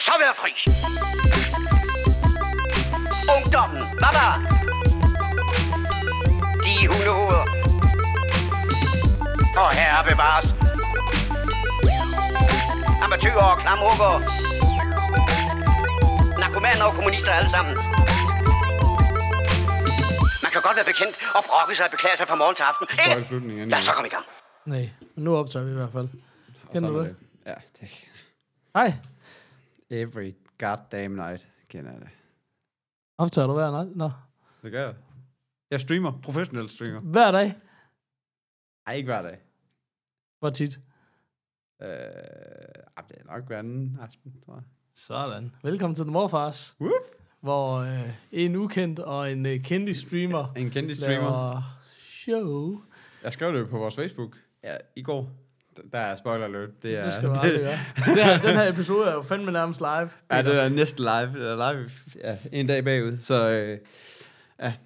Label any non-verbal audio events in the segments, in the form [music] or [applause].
så være fri. Ungdommen, baba. De hundehoveder. Og herre bevares. Amatøger og klamrukker. Narkomaner og kommunister alle sammen. Man kan godt være bekendt og brokke sig og beklage sig fra morgen til aften. Ikke? Lad os så komme i gang. Nej, men nu optager vi i hvert fald. Kender du det? Ja, det Hej, Every goddamn night kender jeg det. optager du hver nat? Nå. Det gør jeg. Jeg streamer. Professionel streamer. Hver dag? Ej, ikke hver dag. Hvor tit? Øh, det er nok hver anden aften, tror jeg. Sådan. Velkommen til The Morfars, Whoop. hvor øh, en ukendt og en øh, kendt streamer En kendt streamer. laver show. Jeg skrev det på vores Facebook ja, i går. Der er spoiler alert. Det er, Det skal du [laughs] aldrig gøre. Det her, den her episode er jo fandme nærmest live. Ja, Peter. det er næsten live. Det er live ja, en dag bagud. Så øh,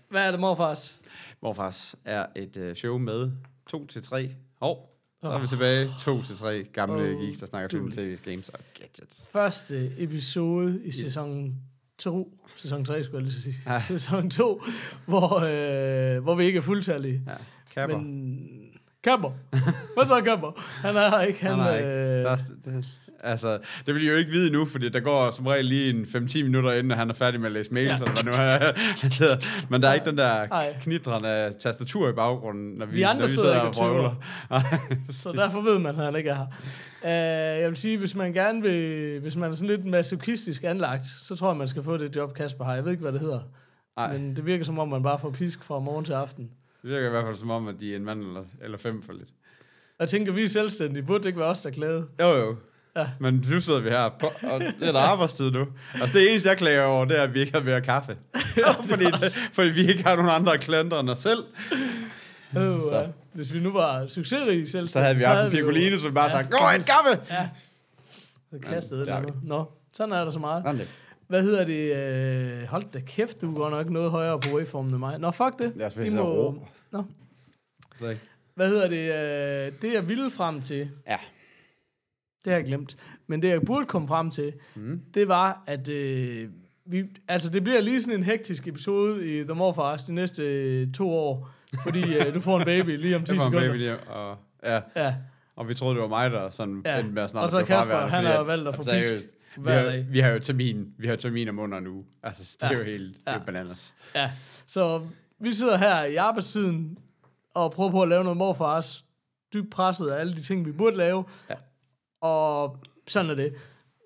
Hvad er det, Morfars? Morfars er et øh, show med to til tre. Hov, så er vi tilbage. To til tre gamle oh, geeks, der snakker film, tv, games og gadgets. Første episode i sæson 2. Sæson 3, skulle jeg lige sige. Ja. Sæson 2, hvor, øh, hvor vi ikke er fuldtallige. Ja, kapper. Men Kapper. Hvad så Kapper? Han er her ikke. Han, Nej, nej, øh, Der er, det, altså, det vil I jo ikke vide nu, fordi der går som regel lige en 5-10 minutter, inden han er færdig med at læse mails, Ja. eller nu er. han sidder, men der er ikke den der Nej. knitren af tastatur i baggrunden, når vi, Vi andre når vi sidder sidder ikke og vrøvler. Så derfor ved man, at han ikke er her. Uh, jeg vil sige, hvis man gerne vil, hvis man er sådan lidt masochistisk anlagt, så tror jeg, man skal få det job, Kasper har. Jeg ved ikke, hvad det hedder. Nej, Men det virker som om, man bare får pisk fra morgen til aften. Det virker i hvert fald som om, at de er en mand eller, eller fem for lidt. Jeg tænker, vi er selvstændige. Burde det ikke være os, der klagede? Jo, jo. Ja. Men nu sidder vi her, på, og det er der arbejdstid nu. Altså det eneste, jeg klager over, det er, at vi ikke har mere kaffe. [laughs] fordi, fordi vi ikke har nogen andre klienter end os selv. Øh, Så. ja. Hvis vi nu var succesrige selvstændige, Så havde vi haft en piccoline, så vi bare Ja, sagt, gå et kaffe! Ja. Så kastede det. Nå, sådan er der så meget. Sådan det. Hvad hedder det? Øh, hold da kæft, du går nok noget højere på waveformen end mig. Nå, fuck det. Lad os vise må-. Nå. Hvad hedder det? Øh, det jeg ville frem til, Ja. det har jeg glemt, men det jeg burde komme frem til, Mm. det var, at øh, vi, altså det bliver lige sådan en hektisk episode i The Morfars de næste øh, to år, fordi øh, du får en baby lige om 10 Det var en sekunder. baby der, og, ja, Ja, og vi troede, det var mig, der sådan Ja. endte med at snart Og så Kasper, han har valgt at få pisk seriøst, vi hver har, dag. vi har jo termin, vi har termin om under en uge. Altså, det er Ja. jo helt, Ja. er bananas. ja. Så vi sidder her i arbejdstiden og prøver på at lave noget morfars, dybt presset af alle de ting, vi burde lave. Ja. Og sådan er det.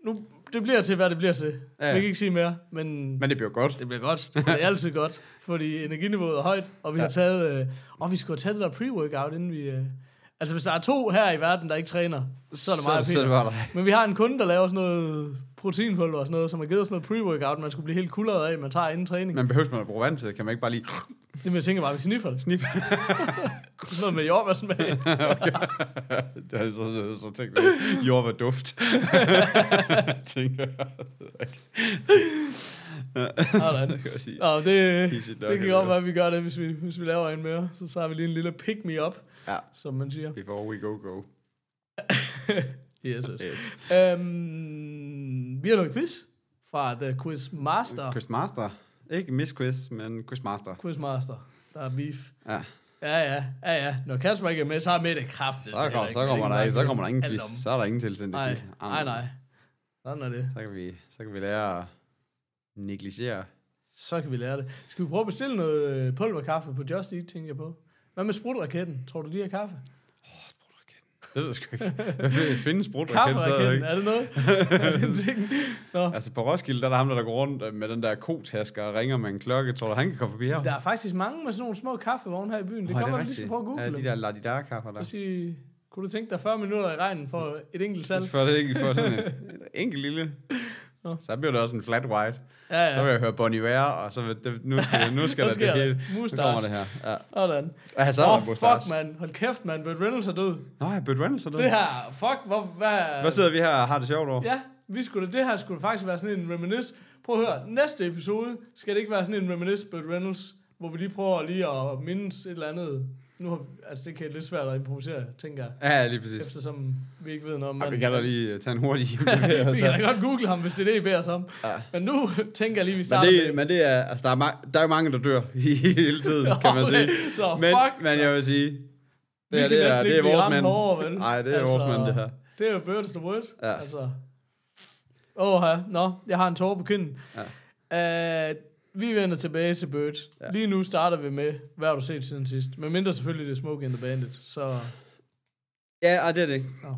Nu, det bliver til, hvad det bliver til. Ja. Vi kan ikke sige mere, men Men det bliver godt. Det bliver godt. Det er altid godt, fordi energiniveauet er højt, og vi ja. har taget... Øh, og vi skulle have taget det der pre-workout, inden vi... Øh, altså, hvis der er to her i verden, der ikke træner, så er det meget så, så er det Peter. bare dig. Men vi har en kunde, der laver sådan noget proteinpulver og sådan noget, som har givet os noget pre-workout, man skulle blive helt kuldret af, man tager inden træning. Man behøver man at bruge vand til, kan man ikke bare lige det jeg tænker bare, vi sniffer det. sniffe? [laughs] Sådan noget med jordbærsmag. [laughs] det er så, så, så tænkt, jord var duft. [laughs] Tænker jeg. [laughs] Det kan jeg sige. Nå, det, Easy det dog, kan det godt være, at vi gør det, hvis vi, hvis vi laver en mere. Så tager vi lige en lille pick me up, Ja. som man siger. Before we go, go. [laughs] Yes, yes. Yes. Øhm, vi har noget quiz fra The Quiz Master. Quizmaster. Ikke Miss Quiz, men Quizmaster. Quizmaster. Der er beef. Ja. Ja, ja, ja, ja. Når Kasper ikke er med, så er med det kraft. Så, kom, så, kommer der, så kommer der ingen quiz. Så er der ingen tilsendt Nej, quiz. nej, nej. Sådan er det. Så kan vi, så kan vi lære negligere. Så kan vi lære det. Skal vi prøve at bestille noget øh, pulverkaffe på Just Eat, tænker jeg på? Hvad med sprutraketten? Tror du, de har kaffe? Det ved jeg sgu ikke. Jeg findes sprutraket Kafferaketten, er det noget? [laughs] er det en ting? Nå. Altså på Roskilde, der er der ham, der, der går rundt øh, med den der kotaske og ringer med en klokke. Tror du, han kan komme forbi her? Der er faktisk mange med sådan nogle små kaffevogne her i byen. Det kommer, er vi lige skal prøve at google Ja, de der ladidar kaffer der. Og sige, kunne du tænke dig 40 minutter i regnen for et enkelt salg? For det ikke for sådan en, en enkelt lille. Nå. Så bliver det også en flat white. Ja, ja. Så vil jeg høre Bonnie Iver, og så vil det, nu skal, nu [laughs] skal Nu der det hele. Nu Mustache. kommer det her. Ja. Sådan. Ja, så oh, fuck, mand. Hold kæft, mand. Burt Reynolds er død. Nå, ja, Burt Reynolds er død. Det her, fuck, hvor, hvad... Hvad sidder vi her og har det sjovt over? Ja, vi skulle, det her skulle faktisk være sådan en reminisce. Prøv at høre, næste episode skal det ikke være sådan en reminisce Burt Reynolds, hvor vi lige prøver lige at mindes et eller andet nu har, altså det kan lidt svært at improvisere, tænker jeg, Ja, lige præcis. eftersom vi ikke ved noget om Ej, vi kan da lige øh, tage en hurtig [laughs] [laughs] vi kan da godt google ham, hvis det er det, I beder os om. Ja. Men nu [laughs] tænker jeg lige, vi Men starter det, med... men det er, altså der er, ma- der er jo mange, der dør hele tiden, kan man sige. Så Men, fuck, men jeg vil sige, det, er, kan det, er, det er vores mand. hårdere? Nej, det er Altså, vores mand, det her. Det er jo birds the word. Ja. Altså. Åh, ja. Nå, jeg har en tårer på kinden. Ja. Uh, vi vender tilbage til Bird. Ja. Lige nu starter vi med, hvad har du set siden sidst? Men mindre selvfølgelig det er Smoke in the Bandit. Så, Ja, ej, det er det ikke. Nå.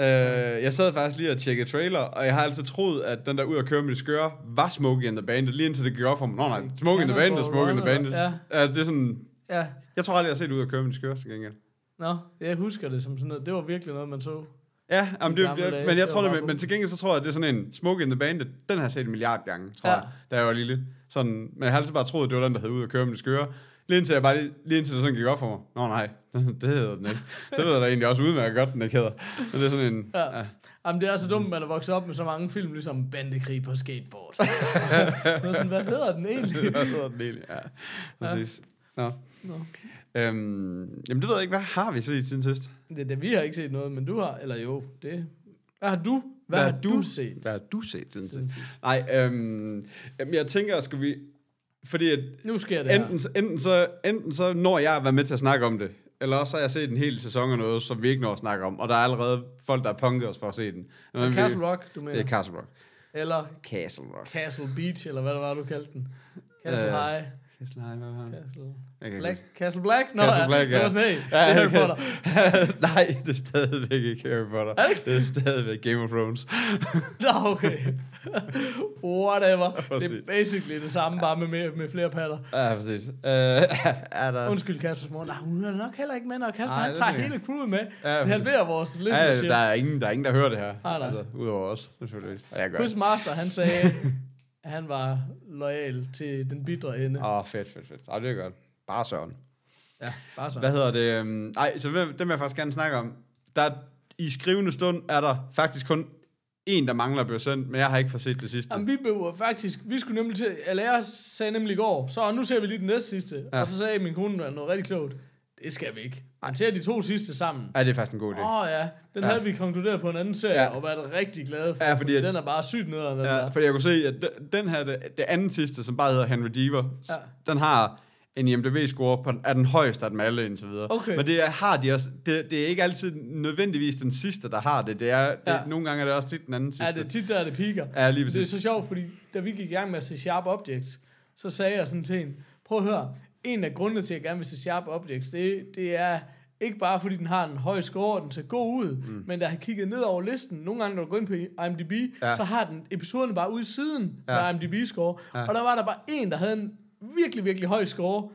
Øh, jeg sad faktisk lige og tjekkede trailer, og jeg har altid troet, at den der ud at køre med de skøre, var Smokey and the Bandit, lige indtil det gik op for mig. Nå nej, Smokey and the Bandit, Smokey and the Bandit. Ja. ja. det er sådan, ja. jeg tror aldrig, jeg har set ud at køre med de skøre til gengæld. Nå, jeg husker det som sådan noget. Det var virkelig noget, man så. Ja, jamen, det, jeg, men jeg tror det, men, men til gengæld så tror jeg, at det er sådan en Smokey and the Bandit, den har jeg set en milliard gange, tror ja. jeg, da jeg var lille. Sådan, men jeg har altid bare troet, det var den, der hed ud at køre med de skøre. Lige indtil, jeg bare, lige, lige indtil det sådan gik op for mig. Nå nej, [laughs] det hedder den ikke. Det ved jeg da egentlig også udmærket godt, den ikke hedder. Men det er sådan en... Ja. Ja. Jamen, det er så dumt, at man er vokset op med så mange film, ligesom Bandekrig på skateboard. [laughs] Sådan, hvad hedder den [laughs] egentlig? Hvad hedder den egentlig? Ja, præcis. Nå. Nå. Øhm, jamen, det ved jeg ikke. Hvad har vi set siden sidst? Det, det, vi har ikke set noget, men du har, eller jo, det... Hvad har du, hvad, hvad har du set? Hvad har du set siden sidst? Nej, øhm, jamen, jeg tænker, skal vi... Fordi at Nu sker det her. enten, så- enten, så, enten så når jeg at være med til at snakke om det, eller også så har jeg set en hel sæson af noget, som vi ikke når at snakke om, og der er allerede folk, der har punket os for at se den. Men vi- Castle Rock, du mener? Det er Castle Rock. Eller Castle Rock. Castle Beach, eller hvad det var, du kaldte den. Castle Øh, High. Castle High, hvad var det? Castle... Black? Castle Black? Nå, Castle ja. Black, ja. Det var sådan, hey, Ja, det er Harry. [laughs] Potter. Nej, det er stadigvæk ikke Harry Potter. Er det Det er stadigvæk Game of Thrones. [laughs] Nå, okay. Whatever. Det Præcis. er basically det samme, bare med, med, med flere patter. Ja, præcis. Øh, [laughs] er der... Undskyld, Kaspers mor. Nej, hun er nok heller ikke med, når Kasper Nej, han det tager hele crewet med. Ja, Det halverer vores Ja, listenership. der er, ingen, der er ingen, der hører det her. Nej, nej. Altså, udover os, selvfølgelig. Og jeg gør Chris det. Master, han sagde, han var lojal til den bidre ende. Åh, oh, fedt, fedt, fedt. Ej, det er godt. Bare Søren. Ja, bare så. Hvad hedder det? Um, ej, så dem, vil jeg faktisk gerne snakke om. Der, er- I skrivende stund er der faktisk kun en, der mangler at blive sendt, men jeg har ikke fået set det sidste. Jamen, vi blev faktisk, vi skulle nemlig til, eller jeg sagde nemlig i går, så nu ser vi lige den næste sidste. Ja. Og så sagde min kone noget rigtig klogt. Det skal vi ikke. Man ser de to sidste sammen. Ja, det er faktisk en god idé. Åh oh, ja, den Ja. havde vi konkluderet på en anden serie, Ja. og været rigtig glade for. Ja, fordi at- den er bare sygt nederen, Ja, der. fordi jeg kunne se, at de- den her, det, det anden sidste, som bare hedder Henry Deaver, ja. Den har en IMDb-score på, er den højeste af dem alle indtil videre. Okay. Men det er, har de også, det, det er ikke altid nødvendigvis den sidste, der har det. det, er, det Ja. Nogle gange er det også tit den anden sidste. Ja, det er tit der, det piker. Ja, lige Det er præcis. så sjovt, fordi da vi gik i gang med at se Sharp Objects, så sagde jeg sådan til hende, prøv at høre, en af grundene til, at jeg gerne vil se Sharp Objects, det, det er ikke bare fordi den har en høj score, og den ser god ud, mm. men da jeg har kigget ned over listen, nogle gange når du går ind på IMDb, Ja. så har den episoderne bare ude siden Ja. med IMDb-score, Ja. og der var der bare en, der havde en virkelig, virkelig høj score,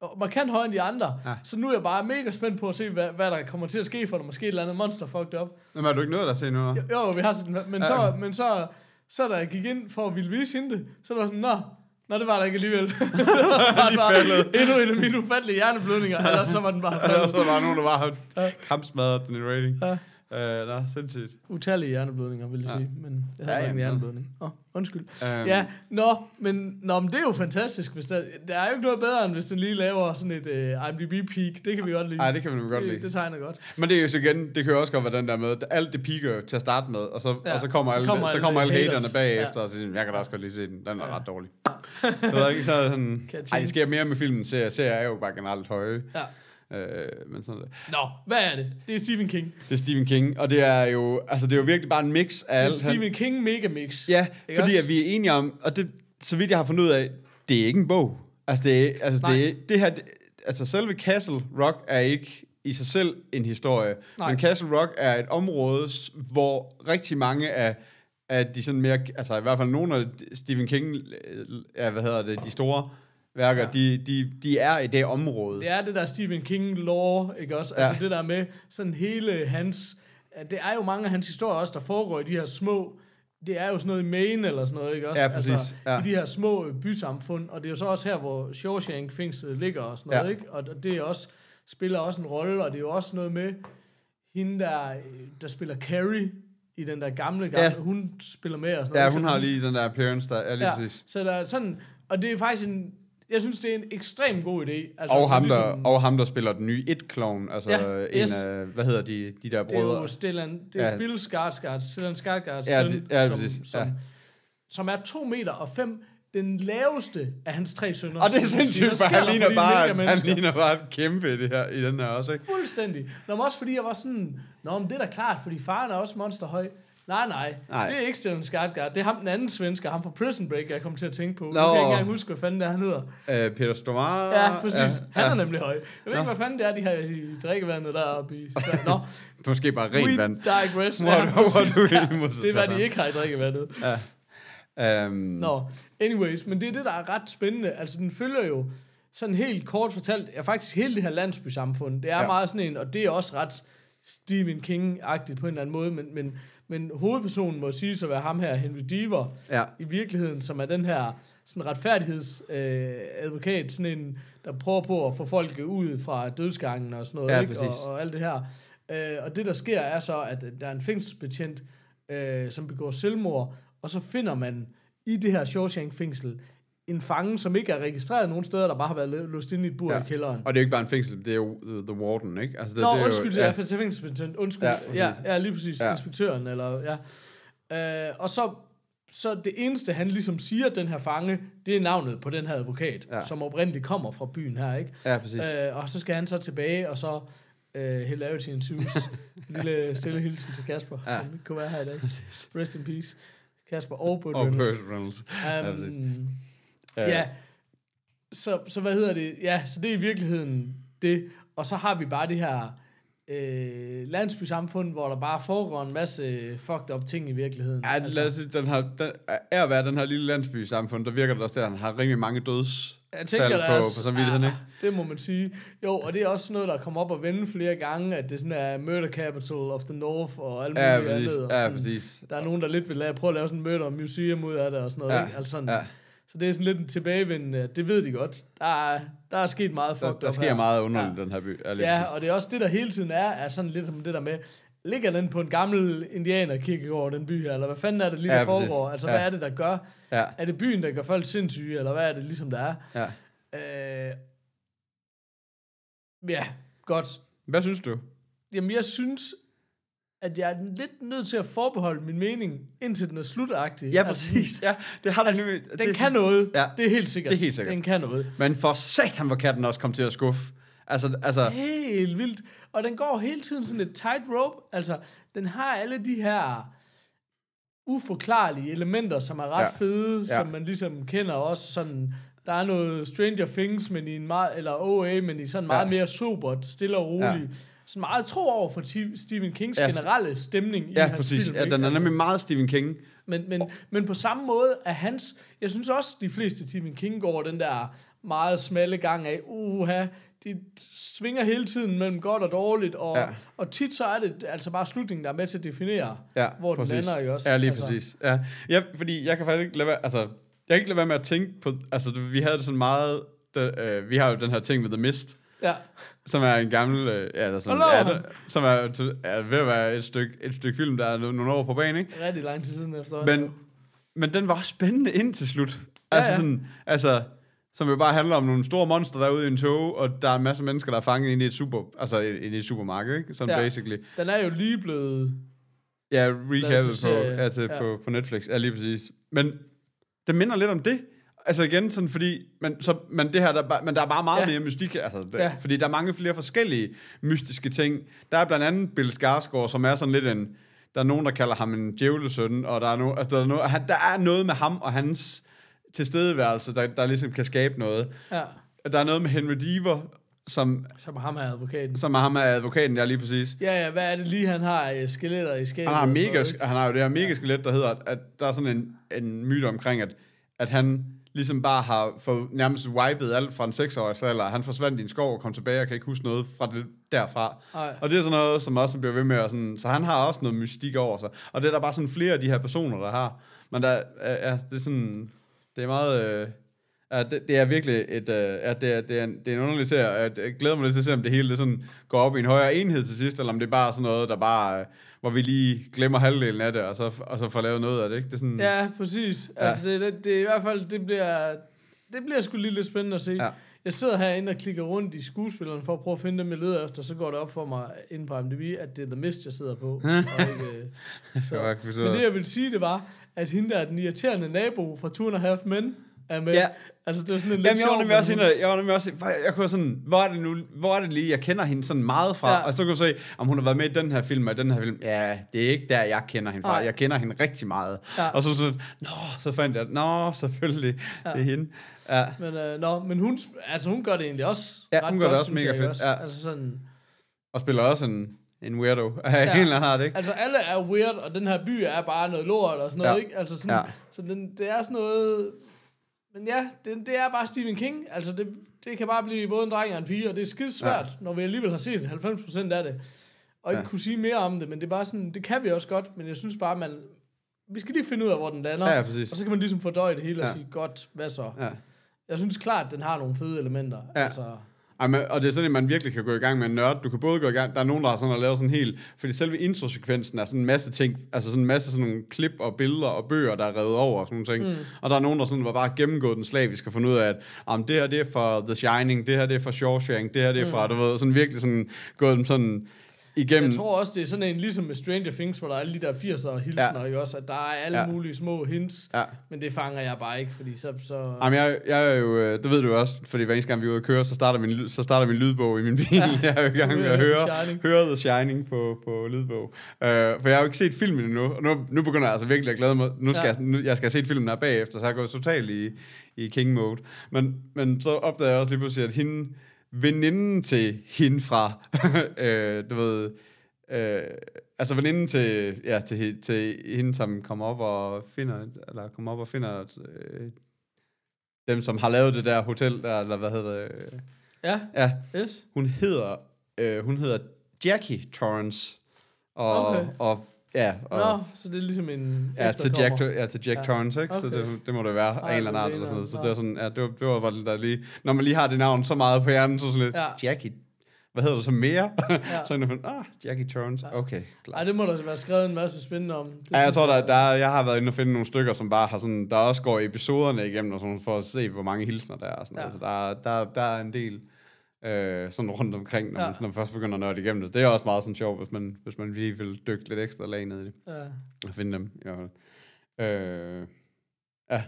og markant højere end de andre. Ja. Så nu er jeg bare mega spændt på at se, hvad, hvad der kommer til at ske for dig. Måske et eller andet monster fucked up. Men er du ikke nået der til nu? Jo, jo, vi har sådan, men, Ja. så, men så, så da jeg gik ind for at ville vise hende det, så var sådan, nå, nå, det var der ikke alligevel. [laughs] det var Lige bare endnu en af mine ufattelige hjerneblødninger, eller så var den bare [laughs] Eller faldet. så var der nogen, der bare Ja. kampsmadret den i rating. Ja. Uh, nå, sindssygt. Utallige hjerneblødninger, vil jeg Ja. sige, men jeg havde Ja, ikke en hjerneblødning. Åh, oh, undskyld. Um, Ja, nå, men, nå, men det er jo fantastisk. Hvis der, der er jo ikke noget bedre, end hvis den lige laver sådan et uh, IMDb-peak. Det kan vi godt lide. Ej, det kan man godt det, lide. det tegner godt. Men det er jo så igen, det kan jo også godt være den der med, alt det piker til at starte med, og så, ja. Og så kommer så alle, kommer så alle kommer alle haterne bagefter, Ja. og så siger, jeg kan da også godt lige se den, den er Ja. ret dårlig. Jeg [laughs] ved ikke, så er sådan, ej, det sker mere med filmen, serier, serier er jo bare generelt høje, Ja. øh, men sådan det. Nå, hvad er det? Det er Stephen King. Det er Stephen King, og det er jo, altså det er jo virkelig bare en mix af alt. Stephen King mega mix. Ja, Ikke fordi også? at vi er enige om, og det, så vidt jeg har fundet ud af, det er ikke en bog. Altså det, er, altså Nej. det, er, det her, det, altså selve Castle Rock er ikke i sig selv en historie, Nej. men Castle Rock er et område, hvor rigtig mange af, af de sådan mere, altså i hvert fald nogle af Stephen King, øh, ja, hvad hedder det, de store værker, Ja. de, de, de er i det område. Det er det der Stephen King lore, ikke også? Ja. Altså det der med sådan hele hans... Det er jo mange af hans historier også, der foregår i de her små... Det er jo sådan noget i Maine eller sådan noget, ikke også? Ja, præcis. Altså, Ja. I de her små bysamfund, og det er jo så også her, hvor Shawshank fængslet ligger og sådan noget, Ja. ikke? Og det er også, spiller også en rolle, og det er jo også noget med hende, der, øh, der spiller Carrie i den der gamle, gamle Ja. hun spiller med og sådan noget. Ja, ikke? hun har lige den der appearance der, ja lige ja, præcis. så der er sådan, og det er faktisk en, jeg synes, det er en ekstremt god idé. Altså, Og ham, der, ligesom- og ham, der spiller den nye It-clown, altså Ja, en yes. af, hvad hedder de, de der Det er brødre? jo Stellan, det er Ja. ja. Bill Skarsgård, Stellan Skarsgårds Ja, søn, ja, som, præcis, som, ja. som er 2 meter og 5, den laveste af hans tre sønner. Og det er sindssygt, for han ligner, bare, han ligner bare et kæmpe i, det her, i den her også, ikke? Fuldstændig. Nå, men også fordi jeg var sådan, Nå, men det er da klart, fordi faren er også monsterhøj. Nej, nej, Nej. Det er ikke Stellan Skarsgård. Det er ham den anden svensker, ham fra Prison Break, jeg kom til at tænke på. Nå. kan jeg ikke engang huske, hvad fanden det er, han hedder. Uh, Peter Stormare. Ja, præcis. Ja, han ja. er nemlig høj. Jeg ved Nå. ikke, hvad fanden det er, de her i drikkevandet deroppe i. Nå, [laughs] Måske bare rent we vand. digress. Hvor- hvor præcis. du Ja, Det er, hvad de ikke har i drikkevandet. Um, Nå, anyways, men det er det, der er ret spændende. Altså, den følger jo sådan helt kort fortalt, er faktisk hele det her landsbysamfund. Det er Ja. ja. meget sådan en, og det er også ret Stephen King-agtigt på en eller anden måde, men, men, men hovedpersonen må sige at være ham her, Henry Deaver, Ja. i virkeligheden, som er den her sådan retfærdighedsadvokat, øh, sådan en, der prøver på at få folk ud fra dødsgangen og sådan noget, Ja, ikke? præcis. Og, og alt det her. Øh, og det, der sker, er så, at der er en fængselsbetjent, øh, som begår selvmord, og så finder man i det her Shawshank-fængsel en fange, som ikke er registreret nogen steder, der bare har været låst inde i et bur Ja. i kælderen. Og det er jo ikke bare en fængsel, det er jo The, the Warden, ikke? Altså, det, Nå, det er undskyld, jo, ja, ja fængselsbetjent, undskyld. Ja, Ja, ja, lige præcis, Ja. inspektøren, eller, ja. Øh, og så, så det eneste, han ligesom siger, den her fange, det er navnet på den her advokat, Ja. som oprindeligt kommer fra byen her, ikke? Ja, præcis. Øh, og så skal han så tilbage, og så øh, hilarity ensues. En [laughs] lille stille hilsen til Kasper, Ja. som ikke kunne være her i dag. Rest in peace. Kasper og Burt Og Reynolds. Burt Reynolds. Ja, præcis. Um, Øh, ja, så, så hvad hedder det? Ja, så det er i virkeligheden det. Og så har vi bare det her øh, landsbysamfund, hvor der bare foregår en masse fucked up ting i virkeligheden. Ja, altså, lad os sige, den har, den, er at være den her lille landsby-samfund, der virker det også, at han har rimelig mange døds jeg tænker, fald der på, er, på samvittigheden, ikke? det må man sige. Jo, og det er også noget, der kommer op og vende flere gange, at det sådan er murder capital of the north og alt Ja, muligt præcis. andet. og Ja, sådan. præcis. Der er nogen, der lidt vil lave, prøve at lave sådan en murder museum ud af det og sådan noget. Ja, ikke? Altså sådan, ja. Så det er sådan lidt en tilbagevendende, det ved de godt. Der er, der er sket meget Der, fucked der up sker her. meget underligt i den her by. Ja, Ja, præcis. og det er også det, der hele tiden er, er sådan lidt som det der med, ligger den på en gammel indianerkirkegård, den by her, eller hvad fanden er det lige, Ja, der præcis. foregår? Altså, Ja. hvad er det, der gør? ja, Er det byen, der gør folk sindssyge, eller hvad er det ligesom, der er? ja. Øh, ja, godt. Hvad synes du? Jamen, jeg synes, at jeg er lidt nødt til at forbeholde min mening, indtil den er slutagtig. Ja, Altså, præcis. Ja, det har Altså, nemlig... den det, kan noget. Ja, det er helt sikkert. det er helt sikkert. Den kan noget. Men for satan, hvor kan den også komme til at skuffe. Altså, altså Helt vildt. Og den går hele tiden sådan et tight rope. Altså, den har alle de her uforklarlige elementer, som er ret Ja. fede, Ja. som man ligesom kender også sådan... Der er noget Stranger Things, men i en meget, eller OA, men i sådan meget Ja. mere sobert, stille og roligt. Ja. Sådan meget tro over for Stephen Kings Ja, generelle stemning i ja, hans præcis. film. Ja, den er Altså, nemlig meget Stephen King. men, men, men på samme måde er hans... Jeg synes også, de fleste Stephen King går den der meget smalle gang af, uha, de svinger hele tiden mellem godt og dårligt, og, Ja. ja. og tit så er det altså bare slutningen, der er med til at definere, Ja, hvor den præcis. lander, ikke også? Ja, lige altså, præcis. Ja. ja, fordi jeg kan faktisk ikke lade være, altså, jeg kan ikke lade være med at tænke på, altså, vi havde det sådan meget, der, øh, vi har jo den her ting med The Mist, Ja, som er en gammel, øh, ja, der sådan, Hallo. er, det, som er, er ved at være et stykke, et stykke film, der er no- nogle år på banen, ikke? rigtig lang tid siden efter. Men, men den var spændende ind til slut. Altså ja. sådan, altså, som jo bare handler om nogle store monster derude i en tog, og der er en masse mennesker, der er fanget inde i et super, altså inde i et supermarked, ikke? Sådan Ja. basically. Den er jo lige blevet... Ja, til på, ja, til, Ja. På, på Netflix. Ja, lige præcis. Men det minder lidt om det. Altså igen, sådan fordi, men, så, men, det her, der, er bare- men der er bare meget ja. Mere mystik, altså, Ja. fordi der er mange flere forskellige mystiske ting. Der er blandt andet Bill Skarsgård, som er sådan lidt en, der er nogen, der kalder ham en djævlesøn, og der er, no, altså, der, er no, han, der er noget med ham og hans tilstedeværelse, der, der ligesom kan skabe noget. Ja, Der er noget med Henry Deaver, som, som ham her advokaten. som er ham er advokaten, ja lige præcis. Ja, ja, hvad er det lige, han har øh, skeletter i skabet? Han har, og mega, noget, han har jo det her mega skelet, der hedder, at der er sådan en, en myte omkring, at, at han ligesom bare har fået nærmest wipet alt fra en 6-årig alder. Han forsvandt i en skov og kom tilbage og kan ikke huske noget fra det derfra. Ej. Og det er sådan noget, som også bliver ved med at sådan, så han har også noget mystik over sig. Og det er der bare sådan flere af de her personer, der har. Men der, er- ja, det er sådan, det er meget, øh, ja, det, det er virkelig et, øh, ja, det er, det er, en, det er en underlig serie, og jeg, glæder mig lidt til at se, om det hele det sådan går op i en højere enhed til sidst, eller om det er bare sådan noget, der bare, øh, hvor vi lige glemmer halvdelen af det, og så, og så får lavet noget af det, ikke? Det er sådan, Ja, præcis. Altså, det, det, det er i hvert fald, det bliver... det bliver sgu lige lidt spændende at se. Ja. Jeg sidder herinde og klikker rundt i skuespillerne for at prøve at finde dem, jeg leder efter. Så går det op for mig inde på IMDb, at det er The Mist, jeg sidder på. og ikke, øh, [laughs] så. Men det, jeg ville sige, det var, at hende der, den irriterende nabo fra Two and Half Men, er med. Ja. Altså, det var sådan en lidt Jamen, jeg var nemlig også men inde, jeg var nemlig også, for jeg kunne sådan, hvor er det nu, hvor er det lige, jeg kender hende sådan meget fra, ja. Og så kunne jeg se, om hun har været med i den her film, og den her film, ja, det er ikke der, jeg kender hende fra, Nej. jeg kender hende rigtig meget, Ja. og så sådan, nå, så fandt jeg, nå, selvfølgelig, ja. det er hende, ja, Men, øh, nå, men hun, altså, hun gør det egentlig også Ja, ret hun gør godt, det også mega jeg, fedt, Også. ja. Altså sådan, og spiller også en, en weirdo, [laughs] ja. en eller anden ikke? Altså, alle er weird, og den her by er bare noget lort og sådan noget, Ja. ikke? Altså, sådan, Ja. Så den, det er sådan noget... Men ja, det, det er bare Stephen King. Altså, det, det kan bare blive både en dreng og en pige, og det er skide svært, ja. når vi alligevel har set 90% af det. Og ikke Ja. kunne sige mere om det, men det er bare sådan, det kan vi også godt, men jeg synes bare, man... Vi skal lige finde ud af, hvor den lander. Ja, præcis. Og så kan man ligesom fordøje det hele og Ja. sige, godt, hvad så? Ja. Jeg synes klart, at den har nogle fede elementer. Ja. Altså, Ej, men, og det er sådan, at man virkelig kan gå i gang med en nørd. Du kan både gå i gang, der er nogen, der har sådan har lavet sådan helt, fordi selve introsekvensen er sådan en masse ting, altså sådan en masse sådan nogle klip og billeder og bøger, der er revet over og sådan nogle ting. Mm. Og der er nogen, der sådan var bare gennemgået den slavisk og fundet ud af, at om det her det er for The Shining, det her det er for Shawshank, det her det er fra, du ved, sådan virkelig sådan gået dem sådan igennem. Jeg tror også, det er sådan en, ligesom med Stranger Things, hvor der er alle de der 80'er hilsner, ja. ikke også? At der er alle Ja. mulige små hints, Ja. men det fanger jeg bare ikke, fordi så... så Jamen, jeg, jeg er jo, øh, det ved du også, fordi hver eneste gang vi er ude at køre, så starter min, så starter min lydbog i min bil. Ja. [laughs] Jeg er jo i gang med at høre, Shining. høre The Shining på, på lydbog. Uh, for jeg har jo ikke set filmen endnu, og nu, nu begynder jeg altså virkelig at glæde mig. Nu skal, Ja. jeg, nu, jeg skal set filmen her bagefter, så jeg gået totalt i, i king mode. Men, men så opdagede jeg også lige pludselig, at hende, veninden til hende fra, [laughs] øh, du ved, øh, altså veninden til, ja, til, til hende, som kommer op og finder, eller kommer op og finder øh, dem, som har lavet det der hotel der, eller hvad hedder det? Ja, Ja, yes. hun hedder, øh, hun hedder Jackie Torrance. Og, Okay. og ja, og, Nå, så det er ligesom en ja, til Jack, ja, til Jack Ja. Torrance, ikke? Så Okay. det, det må det være Ej, en eller anden art, eller sådan noget. Så det var sådan, ja, det var, det var bare der lige, når man lige har det navn så meget på hjernen, så sådan lidt, Ja. Jackie, hvad hedder du så mere? Ja. [laughs] så er jeg ah, Jackie Torrance, okay, klar. Ej, det må der være skrevet en masse spændende om. Det Ja, jeg tror, der, der, er- jeg har været inde og finde nogle stykker, som bare har sådan, der også går episoderne igennem, og sådan, for at se, hvor mange hilsner der er. Og sådan Ja. ja. Så der, er- der, der er en del øh, sådan rundt omkring, når, Ja. man, når man først begynder at nørde igennem det. Det er også meget sådan sjovt, hvis man, hvis man lige vil dykke lidt ekstra lag ned i det, Ja. og finde dem. Ja. Øh, ja,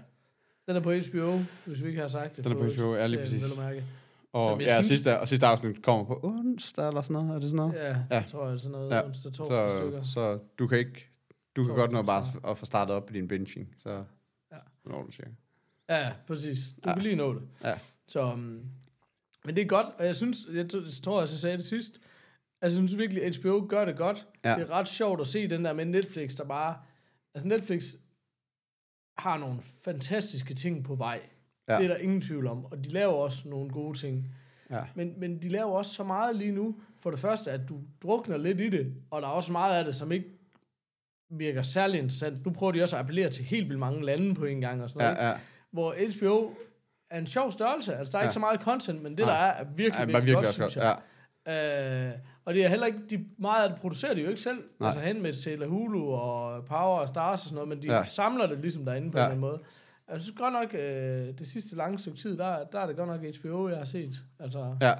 Den er på HBO, hvis vi ikke har sagt det. Den er på. HBO, ja, lige præcis. vel at mærke. og, Som ja, synes- sidste, og sidste afsnit kommer på onsdag eller sådan noget, er det sådan noget? Ja, Ja. jeg tror jeg, sådan noget Ja. onsdag, torsdag stykker. Så, så du kan ikke, du kan godt nå bare at få startet op på din binging, så Ja. når du cirka. Ja, præcis. Du ja. kan lige nå det. Ja. Så, um, men det er godt, og jeg synes, jeg, tror, jeg sagde det sidst, altså, jeg synes virkelig, at HBO gør det godt. Ja. Det er ret sjovt at se den der med Netflix, der bare, altså Netflix har nogle fantastiske ting på vej. Ja. Ja. Det er der ingen tvivl om, og de laver også nogle gode ting. Ja. Men, men de laver også så meget lige nu, for det første, at du drukner lidt i det, og der er også meget af det, som ikke virker særlig interessant. Nu prøver de også at appellere til helt vildt mange lande på en gang og sådan noget. Ja, ja. Hvor HBO er en sjov størrelse. Altså, der er Ja. ikke så meget content, men det, der er, er virkelig, Ja, virkelig, virkelig godt, synes jeg. Ja. Øh, og det er heller ikke, de, meget af det producerer de jo ikke selv. Nej. Altså hen med til Hulu og Power og Stars og sådan noget, men de Ja. samler det ligesom derinde på Ja. ja. en eller anden måde. Jeg synes godt nok, øh, det sidste lange stykke tid, der, der er det godt nok HBO, jeg har set. Altså, Ja.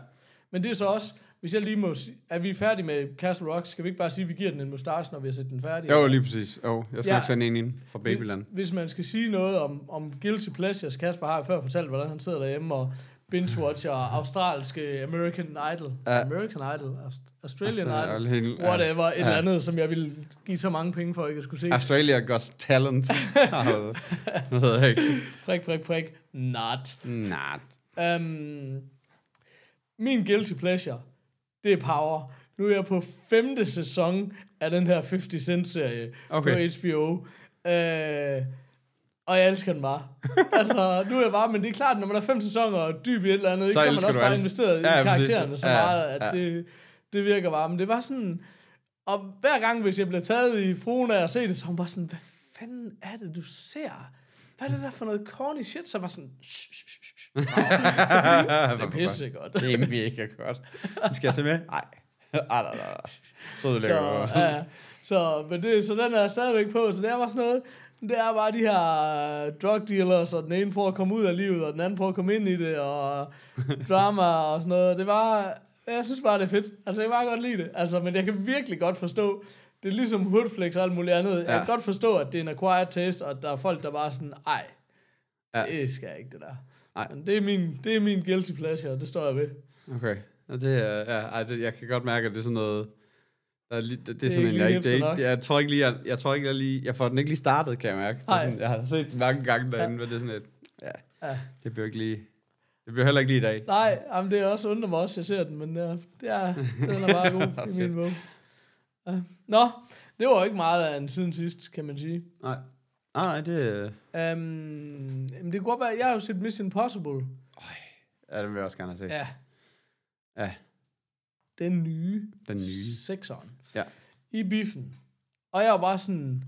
Men det er så også, hvis jeg lige må sige, er vi færdige med Castle Rock, skal vi ikke bare sige, at vi giver den en mustache, når vi har set den færdig? Jo, lige præcis. Jo, jeg skal Ja. ikke sende en ind fra Babyland. Hvis man skal sige noget om, om guilty pleasures, Kasper har jo før fortalt, hvordan han sidder derhjemme og binge-watcher [laughs] australske American Idol. Ja. American Idol? Aust- Australian Altså, Idol? helt- ja. Whatever, et eller andet, som jeg ville give så mange penge for, at jeg skulle se. Australia Got Talent. [laughs] Hvad hedder jeg ikke? Prik, prik, prik. Not. Nej. Um, min guilty pleasure, det er Power. Nu er jeg på femte sæson af den her 50 Cent-serie Okay. på HBO. Uh, og jeg elsker den bare. [laughs] altså, nu er jeg bare, men det er klart, når man er fem sæsoner og dyb i et eller andet, ikke, Så så, man også bare investeret Ja, i præcis. karaktererne så Ja, meget, at ja. det, det virker bare. Men det var sådan, og hver gang, hvis jeg bliver taget i fruen af at se det, så er hun bare sådan, hvad fanden er det, du ser? Hvad er det der for noget corny shit? Så var sådan, shh, shh, shh, shh. Det er [laughs] pisse godt. Det er mega godt. Skal jeg se med? [laughs] Nej. [laughs] Ej, nej, nej. Så er det Så, lækkert. ja, så, men det, så den er jeg stadigvæk på, så det er bare sådan noget, Det er bare de her øh, drug dealers, og den ene prøver at komme ud af livet, og den anden prøver at komme ind i det, og drama og sådan noget. Det var, jeg synes bare, det er fedt. Altså, jeg kan bare godt lide det. Altså, men jeg kan virkelig godt forstå, det er ligesom Hoodflex og alt muligt andet. Jeg Ja. kan godt forstå, at det er en acquired taste, og der er folk, der bare sådan, ej, Ja. det skal jeg ikke, det der. Nej. Men det er, min, det er min guilty pleasure, det står jeg ved. Okay. Og det er, ja, ej, det, jeg kan godt mærke, at det er sådan noget, der er, det, det er sådan ikke en, jeg, ikke, det er ikke, jeg tror ikke lige, jeg, jeg tror ikke, jeg lige, jeg får den ikke lige startet, kan jeg mærke. Sådan, jeg har set den mange gange derinde, Ja. men det er sådan et, ja, Ja. det bliver ikke lige, det bliver heller ikke lige i dag. Nej, jamen, det er også undrer mig også, jeg ser den, men ja, det er, den er bare god [laughs] i min bog. Ja. Nå, det var ikke meget af en siden sidst, kan man sige. Nej. Nej, nej, det, Um, men det kunne godt være, jeg har jo set Mission Impossible. ja, det vil jeg også gerne have set. Ja, Ja, den nye. den nye. Sekseren. Ja. I biffen. Og jeg var bare sådan,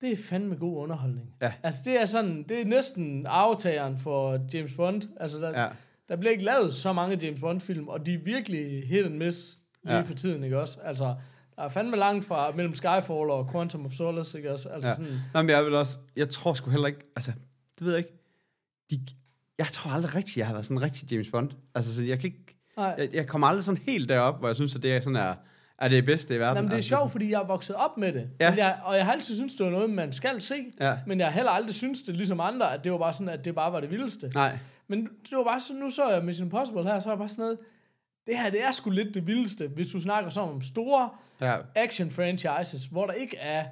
det er fandme god underholdning. Ja. Altså det er sådan, det er næsten aftageren for James Bond. Altså der, Ja, der bliver ikke lavet så mange James Bond film, og de er virkelig hit and miss lige Ja. for tiden, ikke også? Altså, der er fandme langt fra mellem Skyfall og Quantum of Solace, ikke også? Altså Ja. sådan, Nå, men jeg vil også, jeg tror sgu heller ikke, altså, det ved jeg ikke. De, jeg tror aldrig rigtigt, jeg har været sådan en rigtig James Bond. Altså, så jeg kan ikke, nej. jeg, jeg kommer aldrig sådan helt derop, hvor jeg synes, at det er sådan er, er det bedste i verden. Jamen, det er altså, sjovt, fordi jeg er vokset op med det. Ja. Men jeg, og jeg har altid syntes, det var noget, man skal se. Ja. Men jeg har heller aldrig syntes det, ligesom andre, at det var bare sådan, at det bare var det vildeste. Nej, Men det var bare sådan, nu så jeg Mission Impossible her, så var jeg bare sådan noget, det her, det er sgu lidt det vildeste, hvis du snakker sådan om store ja, action franchises, hvor der ikke er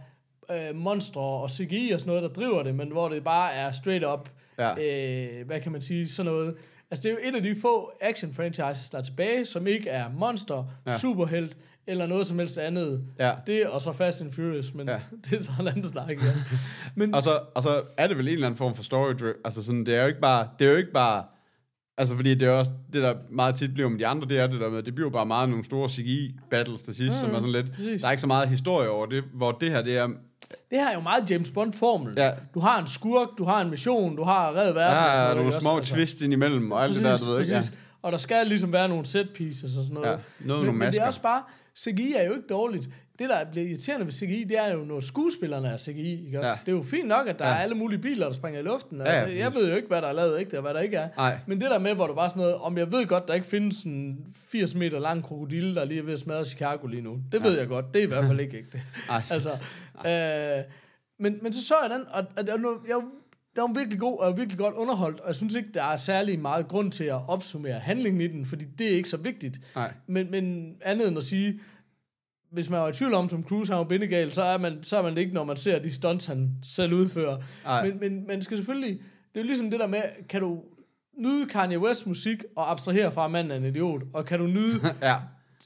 øh, monstre og CGI og sådan noget, der driver det, men hvor det bare er straight up, Ja. øh, hvad kan man sige, sådan noget. Altså det er jo et af de få action franchises, der er tilbage, som ikke er monster, Ja. superhelt, eller noget som helst andet. ja. Det og så Fast and Furious, men Ja. [laughs] det er så en anden snak, ja. [laughs] Men, Og så, og så er det vel en eller anden form for story. Altså sådan, det er jo ikke bare, det er jo ikke bare, altså fordi det er også, det der meget tit bliver med de andre, det er det der med, det bliver bare meget nogle store CGI-battles til sidst, mm, som er sådan lidt, præcis. der er ikke så meget historie over det, hvor det her, det er, det her er jo meget James Bond-formel. Ja. Du har en skurk, du har en mission, du har reddet verden. er noget, nogle ikke også? små Altså, twist ind imellem, og alt det der, du ved ikke. Ja. Og der skal ligesom være nogle set pieces og sådan noget. Ja, noget men, nogle men det masker. er også bare, CGI er jo ikke dårligt. Det, der bliver irriterende ved CGI, det er jo, når skuespillerne er CGI. Ikke også? Ja. Det er jo fint nok, at der Ja. er alle mulige biler, der springer i luften. og Ja, ja, jeg ved jo ikke, hvad der er lavet ægte, og hvad der ikke er. Nej. Men det der med, hvor du bare sådan noget, om jeg ved godt, der ikke findes en 80 meter lang krokodille, der lige er ved at smadre Chicago lige nu. Det ved jeg godt. Det er i hvert fald ikke ægte. [laughs] Ej. altså, øh, men, men så så jeg den, og, og det var, jeg, den var virkelig god, og virkelig godt underholdt, og jeg synes ikke, der er særlig meget grund til at opsummere handlingen i den, fordi det er ikke så vigtigt. Nej. Men, men andet end at sige, hvis man var i tvivl om, Tom Cruise har bindegal, så er, man, så er man det ikke, når man ser de stunts, han selv udfører. Men, men man skal selvfølgelig, det er jo ligesom det der med, kan du nyde Kanye West musik og abstrahere fra, at manden er en idiot, og kan du nyde [laughs] Ja,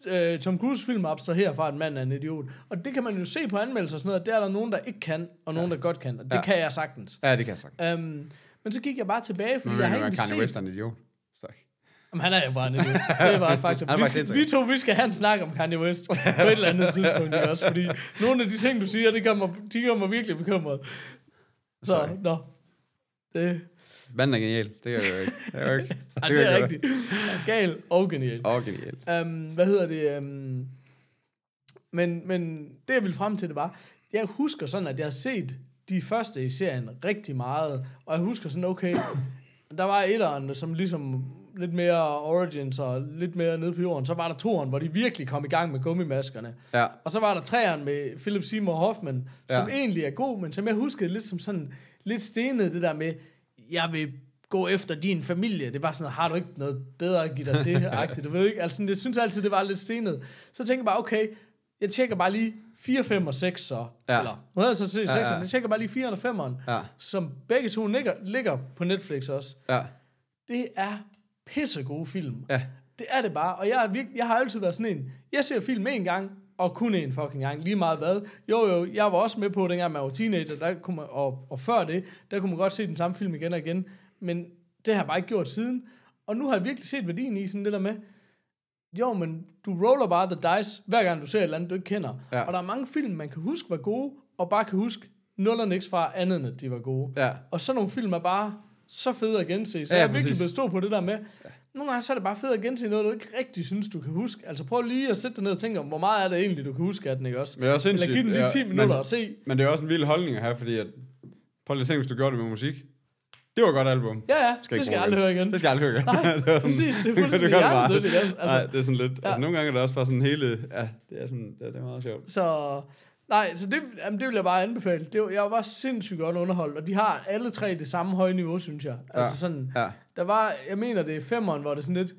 øh, Tom Cruise film og abstrahere fra, at manden er en idiot. Og det kan man jo se på anmeldelser og sådan noget, at der er der nogen, der ikke kan, og nogen, der godt kan, og det Ja. kan jeg sagtens. ja, det kan jeg sagt. Um, men så gik jeg bare tilbage, fordi Men jeg har kan egentlig Kanye set... West er en idiot. Så. Jamen, han er jo bare en idiot. Det [laughs] er bare et faktum. Vi, skal, vi to, vi skal have en snak om Kanye West på et eller andet tidspunkt, ikke også? Fordi nogle af de ting, du siger, det gør mig, de gør mig virkelig bekymret. Så, Sorry. nå. Det, Manden er genial. Det er jo ikke. Det er jo ikke. [laughs] ej, kan det er jeg rigtigt. Gal og genial. Oh, genial. Um, hvad hedder det? Um, men, men det, jeg ville frem til, det var, jeg husker sådan, at jeg har set de første i serien rigtig meget, og jeg husker sådan, okay, [clears throat] der var etteren, som ligesom lidt mere Origins og lidt mere nede på jorden. Så var der toeren, hvor de virkelig kom i gang med gummimaskerne. Ja. Og så var der træeren med Philip Seymour Hoffman, som Ja. egentlig er god, men som jeg huskede lidt som sådan, lidt stenet det der med, jeg vil gå efter din familie. Det var sådan, har du ikke noget bedre at give dig til? [laughs] agtigt, du ved ikke? Altså, jeg synes altid, det var lidt stenet. Så tænker jeg bare, okay, jeg tjekker bare lige 4, 5 og 6 så. Ja. Eller, nu havde jeg så set 6, Ja, ja. jeg tjekker bare lige 4 og 5'eren, Ja. som begge to ligger, ligger på Netflix også. Ja. Det er pissegode film. Ja. Det er det bare, og jeg, er virke, jeg har altid været sådan en, jeg ser film en gang, og kun en fucking gang, lige meget hvad. Jo, jo, jeg var også med på, dengang man var teenager, der kunne man, og, og før det, der kunne man godt se den samme film igen og igen, men det har jeg bare ikke gjort siden. Og nu har jeg virkelig set værdien i sådan det der med, jo, men du roller bare the dice, hver gang du ser et eller andet, du ikke kender. Ja. Og der er mange film, man kan huske var gode, og bare kan huske nul og niks fra andet, end at de var gode. Ja. Og så nogle film er bare så fede at gense. Så Ja, ja, jeg er virkelig blevet stå på det der med, nogle gange så er det bare fedt at gense noget, du ikke rigtig synes, du kan huske. Altså prøv lige at sætte dig ned og tænke om, hvor meget er det egentlig, du kan huske af den, ikke også? Men det er også Eller give den lige ja, 10 minutter men, og se. men det er også en vild holdning at have, fordi at prøv lige at se, hvis du gjorde det med musik. Det var et godt album. Ja, ja, Skal det skal jeg aldrig høre igen. Det skal jeg aldrig høre igen. Nej, [laughs] Det var sådan- præcis, det er [laughs] fuldstændig bare. hjernedødt, ikke? Altså- Nej, det er sådan lidt. Ja. Altså, nogle gange er det også bare sådan hele... Ja, det er, sådan, det er, det er meget sjovt. Så, nej, så det, jamen, det vil jeg bare anbefale. Det var, jeg var sindssygt godt underholdt, og de har alle tre det samme høje niveau, synes jeg. Altså Ja. sådan, Ja. der var, jeg mener det er femmeren, hvor det sådan lidt,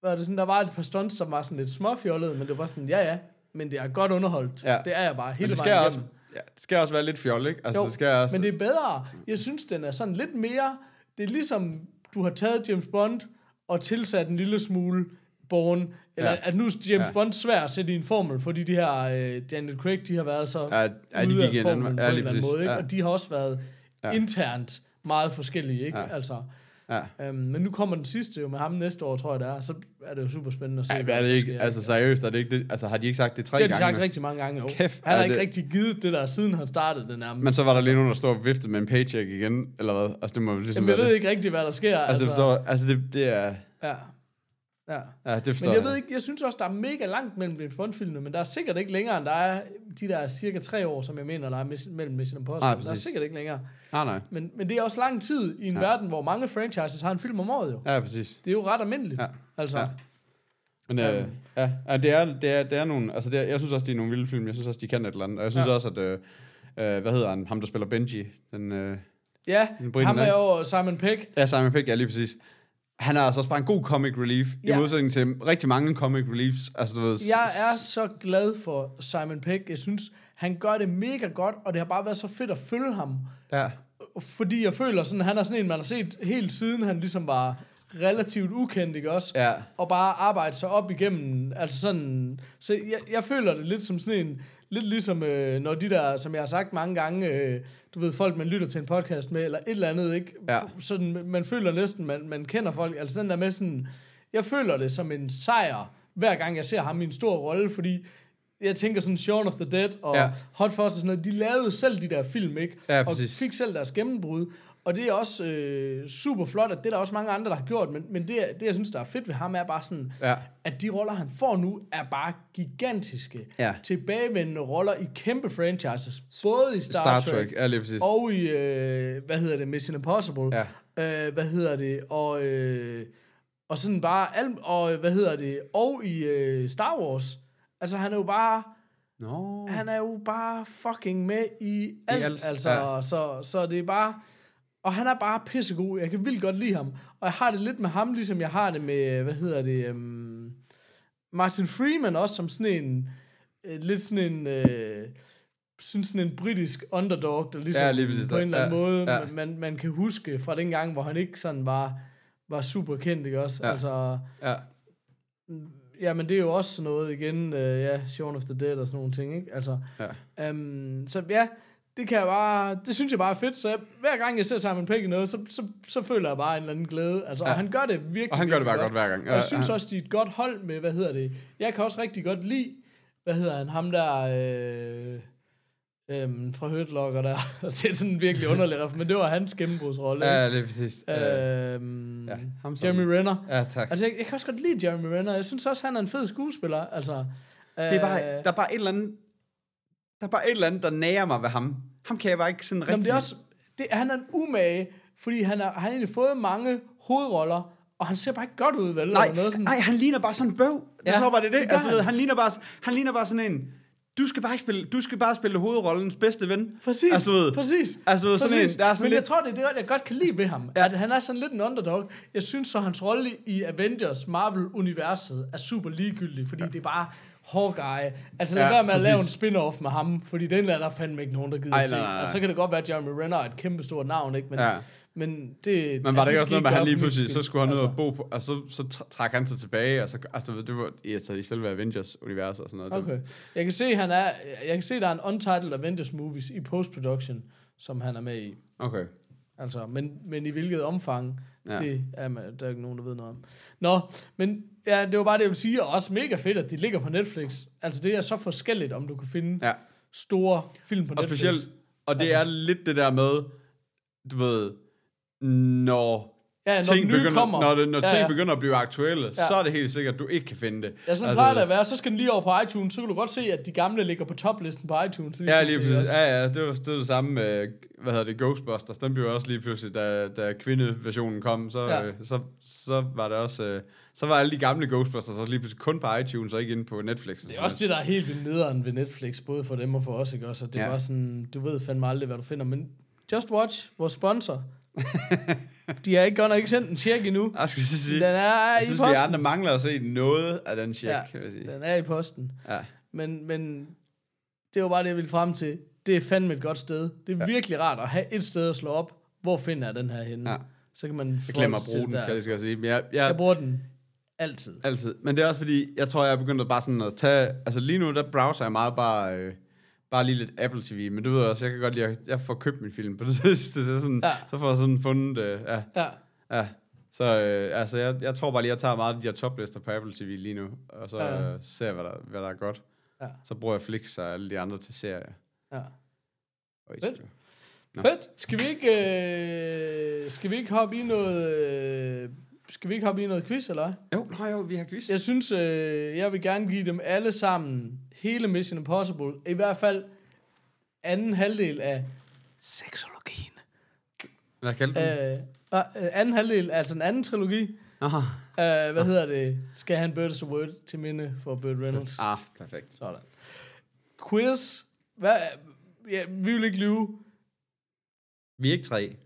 hvor det sådan, der var et par stunts, som var sådan lidt småfjollede, men det var sådan, ja ja, men det er godt underholdt. Ja. Det er jeg bare hele Men det skal, vejen også, igennem. ja, det skal også være lidt fjol, ikke? Altså, Jo, det skal også... Men det er bedre. Jeg synes, den er sådan lidt mere... Det er ligesom, du har taget James Bond og tilsat en lille smule Bourne. Eller Ja. ja. at nu er James Ja. ja. Bond svær at sætte i en formel, fordi de her øh, Daniel Craig, de har været så Ja, ja, de ude af en formlen anden- på ja, en eller anden måde. Ikke? Ja. Og de har også været Ja. ja. internt meget forskellige. Ikke? Ja. Ja. Altså, Ja. øhm, men nu kommer den sidste jo med ham næste år, tror jeg det er. Så er det jo super spændende at se, Ej, hvad er det så ikke, altså seriøst, er det ikke det, altså har de ikke sagt det tre det har de gange? sagt nu? rigtig mange gange. Jo. Kæft, han har ikke det- rigtig givet det der, siden han startede det nærmest. Men så var der lige nogen, der stod og viftede med en paycheck igen, eller hvad? Altså det må ligesom Jamen, jeg ved det. ikke rigtig, hvad der sker. Altså, det, forstår, altså det, det er... Ja. Ja. Ja, det forstår Men jeg ved ikke, jeg synes også, der er mega langt mellem James Bond-filmene, men der er sikkert ikke længere, end der er de der cirka tre år, som jeg mener, der er mis- mellem Mission Impossible. Nej, der er sikkert ikke længere. Nej, nej. Men, men det er også lang tid i en Ja. verden, hvor mange franchises har en film om året jo. Ja, præcis. Det er jo ret almindeligt. Ja. Altså, Ja. Men øh, Øhm. ja, ja, det er, det er, det er nogle, altså det er, jeg synes også, det er nogle vilde film. Jeg synes også, de kan et eller andet. Og jeg synes ja. Også, at, øh, øh, hvad hedder han, ham der spiller Benji, den, øh, ja Den ham er jo Simon Pegg. ja, Simon Pegg, ja, lige præcis. Han er altså også bare en god comic relief, ja. i modsætning til rigtig mange comic reliefs. Altså, du ved, Jeg er så glad for Simon Pegg. Jeg synes, han gør det mega godt, og det har bare været så fedt at følge ham. Ja, Fordi jeg føler sådan, han er sådan en, man har set helt siden han ligesom var relativt ukendt, ikke også? ja, og bare arbejde sig op igennem, altså sådan, så jeg, jeg føler det lidt som sådan en, lidt ligesom, øh, når de der, som jeg har sagt mange gange, øh, du ved, folk, man lytter til en podcast med, eller et eller andet, ikke? Ja. Sådan, man føler næsten, man, man kender folk, altså den der med sådan, jeg føler det som en sejr, hver gang jeg ser ham i en stor rolle, fordi jeg tænker sådan Shaun of the Dead og Ja. Hot Fuzz og sådan noget, de lavede selv de der film, ikke? Ja, og præcis. fik selv deres gennembrud. Og det er også øh, super flot, at det er der også mange andre, der har gjort, men, men det, det, jeg synes, der er fedt ved ham, er bare sådan, ja, at de roller, han får nu, er bare gigantiske. Ja. Tilbagevendende roller i kæmpe franchises. Både i Star, Star Trek, Trek, ja, lige præcis. og i, øh, hvad hedder det, Mission Impossible. Ja. Øh, hvad hedder det, og, øh, og sådan bare, al, og hvad hedder det, og i øh, Star Wars. Altså, han er jo bare, Nå, han er jo bare fucking med i alt. alt, altså, ja. så, så det er bare... Og han er bare pissegod. Jeg kan vildt godt lide ham. Og jeg har det lidt med ham, ligesom jeg har det med, hvad hedder det, um, Martin Freeman også, som sådan en, øh, lidt sådan en, øh, synes sådan en britisk underdog, der ligesom Ja, lige præcis. på en eller anden Ja, måde, ja. man, man, kan huske fra den gang, hvor han ikke sådan var, var super kendt, ikke også? Ja. Altså, ja, Ja, men det er jo også sådan noget igen, øh, ja, Shaun of the Dead og sådan nogle ting, ikke? Altså, ja. øhm, så ja, det kan jeg bare, det synes jeg bare er fedt, så jeg, hver gang jeg ser Simon Pegg i noget, så, så, så føler jeg bare en eller anden glæde, altså, Ja. og han gør det virkelig, Og han gør det bare godt hver gang. Og jeg Ja, synes han- også, de er et godt hold med, hvad hedder det, jeg kan også rigtig godt lide, hvad hedder han, ham der, øh, øhm, fra Hurt Locker der, [laughs] det er sådan virkelig underligt, ref- men det var hans gennembrudsrolle, Ja, ikke? lige præcis. Øh, ja, ham som- Jeremy Renner. ja, tak. Altså, jeg, jeg kan også godt lide Jeremy Renner. Jeg synes også, han er en fed skuespiller. Altså, Det er bare, der er bare et eller andet, der er bare et eller andet, der nærer mig ved ham. Ham kan jeg bare ikke sådan Nå, men rigtig... det er også, det, han er en umage, fordi han, er, han har egentlig fået mange hovedroller, og han ser bare ikke godt ud, vel? Nej, Eller noget sådan. nej, han ligner bare sådan en bøv. Det Ja, så bare det, det. Altså, han. han ligner bare, han ligner bare sådan en, du skal bare spille, du skal bare spille hovedrollens bedste ven. Præcis, Altså, du ved, præcis. altså, du ved, sådan en- der er sådan Men jeg lidt- tror, det er det, jeg godt kan lide ved ham. Ja. At han er sådan lidt en underdog. Jeg synes så, hans rolle i Avengers Marvel-universet er super ligegyldig, fordi ja. det er bare Hawkeye. Altså lad Ja, være med at lave en spin-off med ham, fordi den er der fandme ikke nogen, der gider Ej, se. nej, nej, nej. Og så kan det godt være, at Jeremy Renner er et kæmpe stort navn, ikke? Men, Ja. men det... Men var det ikke også noget med, at han lige pludselig, så skulle han ud Altså. og bo på, og så, så tr- trak han sig tilbage, og så, altså, det var altså, i selve Avengers-universet og sådan noget. Okay. Jeg kan se, han er, jeg kan se, der er en untitled Avengers movies i post-production, som han er med i. Okay. Altså, men, men i hvilket omfang, Ja. det er der er ikke nogen, der ved noget om. Nå, men ja, det var bare det, jeg ville sige, og også mega fedt, at de ligger på Netflix. Altså, det er så forskelligt, om du kan finde Ja. store film på Og Netflix. specielt, og det Altså- er lidt det der med, du ved, når, Ja, når ting begynder, kommer. når, det, når Ja, ting ja. begynder at blive aktuelle, Ja. så er det helt sikkert, at du ikke kan finde det. Ja, sådan altså, plejer det at være. Så skal den lige over på iTunes, så kan du godt se, at de gamle ligger på toplisten på iTunes. Ja, lige præcis. Ja, ja, det var, det var det samme med, hvad hedder det, Ghostbusters. Den blev også lige pludselig, da, da kvindeversionen kom, så, ja. så, så var det også, øh, så var alle de gamle Ghostbusters også lige pludselig kun på iTunes og ikke inde på Netflix. Det er også det, der er helt vildt nederen ved Netflix, både for dem og for os, ikke også? Og det Ja. bare sådan, du ved fandme aldrig, hvad du finder, men Just Watch, vores sponsor, [laughs] de har ikke godt nok ikke sendt en check endnu. Jeg skal sige, Den er jeg i synes, vi posten. andre mangler at se noget af den check, Ja, vil jeg sige. Den er i posten. Ja. Men, men det var bare det, jeg ville frem til. Det er fandme et godt sted. Det er ja. virkelig rart at have et sted at slå op. Hvor finder jeg den her henne? Ja. Så kan man Jeg glemmer at bruge den, til kan jeg der. skal sige. Men jeg, jeg, Jeg bruger den altid. Altid. Men det er også fordi, jeg tror, jeg er begyndt at bare sådan at tage... Altså lige nu, der browser jeg meget bare... Øh, bare lige lidt Apple TV, men du ved også, jeg kan godt lide, at jeg får købt min film på det [laughs] sidste, så, sådan, Ja. så får jeg sådan fundet, øh, ja, Ja. ja. Så øh, altså, jeg, jeg tror bare lige, at jeg tager meget af de her toplister på Apple TV lige nu, og så Ja. øh, ser jeg, hvad der, hvad der er godt. Ja. Så bruger jeg Flix og alle de andre til serier. ja. Og Fedt. Nå. Fedt. Skal vi ikke, øh, skal vi ikke hoppe i noget... Øh, skal vi ikke hoppe i noget quiz, eller? Jo, nå jo, vi har quiz. Jeg synes, øh, jeg vil gerne give dem alle sammen hele Mission Impossible. I hvert fald anden halvdel af seksologien. Hvad kaldte du den? Øh, øh, anden halvdel, altså en anden trilogi. Aha. Øh, hvad hedder det? Skal han Bird of the Word til minde for Burt Reynolds. Ah, perfekt. Sådan. Quiz. Hvad, ja, vi vil ikke lyve. Vi er ikke tre.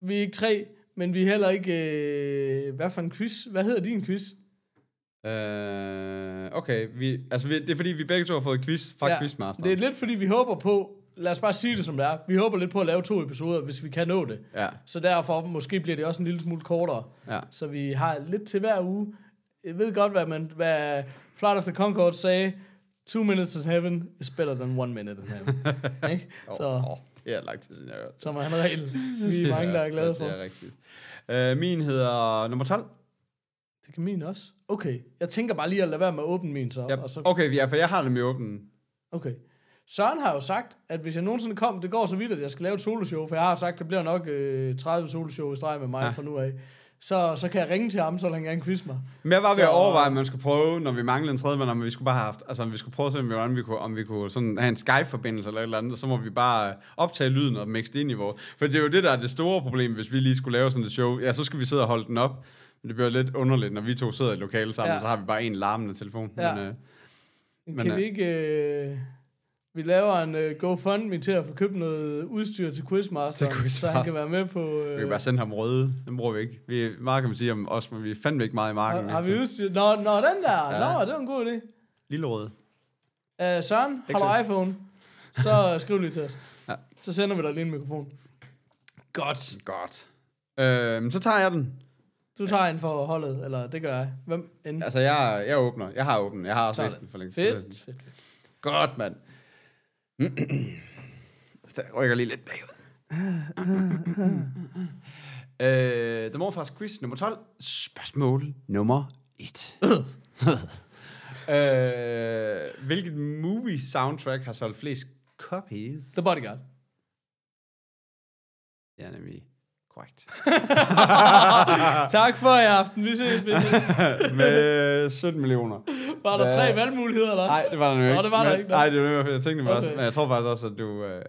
Vi er ikke tre, men vi er heller ikke... Øh, hvad for en quiz? Hvad hedder din quiz? Øh, okay, vi, altså vi, det er fordi, vi begge to har fået quiz fra ja, Quizmaster. Det er lidt fordi, vi håber på... Lad os bare sige det som det er. Vi håber lidt på at lave to episoder, hvis vi kan nå det. Ja, Så derfor måske bliver det også en lille smule kortere. ja. Så vi har lidt til hver uge. Jeg ved godt, hvad, man, hvad Flight of the Concord sagde. Two minutes in heaven is better than one minute in heaven. [laughs] Oh, Så, oh, det er lang tid siden, jeg har hørt. som er en regel, [laughs] vi er mange, der er glade for. Det er rigtigt. Uh, min hedder nummer 12. Det kan min også. Okay. Jeg tænker bare lige at lade være med at åbne min så. Ja, Og så okay, ja, for jeg har nemlig åbent. okay. Søren har jo sagt, at hvis jeg nogensinde kom, det går så vidt, at jeg skal lave et soloshow, for jeg har sagt, at det bliver nok øh, 30 soloshow i streg med mig ja. Ja. fra nu af. Så, så kan jeg ringe til ham, så han gerne quiz mig. Men jeg var ved Så- at overveje, om man skulle prøve, når vi manglede en tredje mand, om vi skulle bare have haft, altså om vi skulle prøve at se, om vi kunne, om vi kunne sådan have en Skype-forbindelse eller et eller andet, og så må vi bare optage lyden og mixe det ind i vores. For det er jo det, der er det store problem, hvis vi lige skulle lave sådan et show. Ja, så skal vi sidde og holde den op. Men det bliver lidt underligt, når vi to sidder i lokalet sammen, Ja. så har vi bare en larmende telefon. Ja. Men, øh, Men, Men, kan øh, vi ikke... Øh, vi laver en øh, GoFundMe til at få købt noget udstyr til Quizmaster, så han kan være med på... Øh, vi kan bare sende ham røde. Den bruger vi ikke. Vi, kan man sige om os, men vi fandme ikke meget i marken. har, har vi udstyr? Nå, nå, den der. Ja. Nå, det var en god idé. Lille røde. Uh, Søren, har du iPhone? Så [laughs] skriv lige til os. Ja. Så sender vi dig lige en mikrofon. Godt. Godt. Øh, så tager jeg den. Du tager en for holdet, eller det gør jeg. Hvem end? Altså, jeg, jeg åbner. Jeg har åbnet. Jeg har også læst den for længe. Fedt, fedt, fedt. Godt, mand. [clears throat] Så jeg rykker lige lidt bagud. [clears throat] øh, The Morfars Quiz nummer 12. Spørgsmål nummer 1. [clears throat] øh, hvilket movie soundtrack har solgt flest copies? The Bodyguard. Ja, nemlig. Korrekt. [laughs] tak for i aften. Vi ses. Vi ses. [laughs] Med 17 millioner. Var der tre valgmuligheder, eller? Nej, det var der nu ikke. det var der men, ikke, nå. Nej, det var jeg tænkte mig Okay. også. Men jeg tror faktisk også, at du, øh,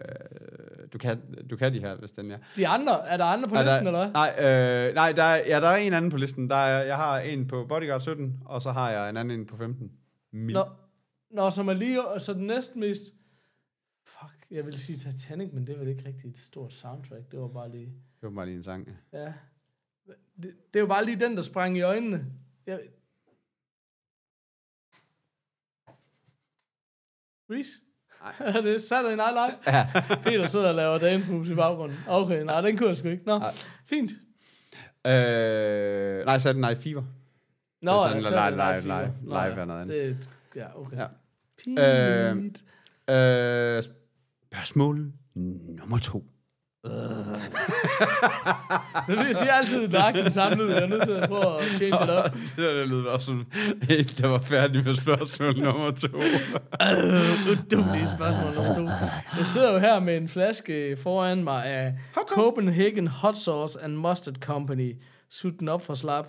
du, kan, du kan de her, hvis den er. De andre, er der andre på Er listen, der, eller hvad? Nej, øh, nej der er, ja, der er en anden på listen. Der er, jeg har en på Bodyguard 17, og så har jeg en anden en på 15. Mil. Nå, Nå, som er lige, så den næsten mest... Fuck, jeg vil sige Titanic, men det er vel ikke rigtig et stort soundtrack. Det var bare lige... Det var bare lige en sang. ja. Det, det er jo bare lige den, der sprang i øjnene. Jeg... Reese? Nej. [laughs] er det Saturday Night Live? Ja. Peter sidder og laver dance moves i baggrunden. Okay, nej, den kunne jeg sgu ikke. Nå, Nej. fint. øh, nej, Saturday Night Fever. Nå, er sådan ja, live- Saturday live- Night live-. Nå, live ja. er noget andet. Det, ja, okay. Ja. Fint. Øh, spørgsmål nummer to. Det vil jeg sige altid nøjagtigt den samme lyd. Jeg er nødt til at prøve at change it up. [laughs] det der, det lød også som en, der var færdig med spørgsmål nummer to. Udumelige spørgsmål nummer to. Jeg sidder jo her med en flaske foran mig af. Copenhagen Hot Sauce and Mustard Company. Sut den op for slap.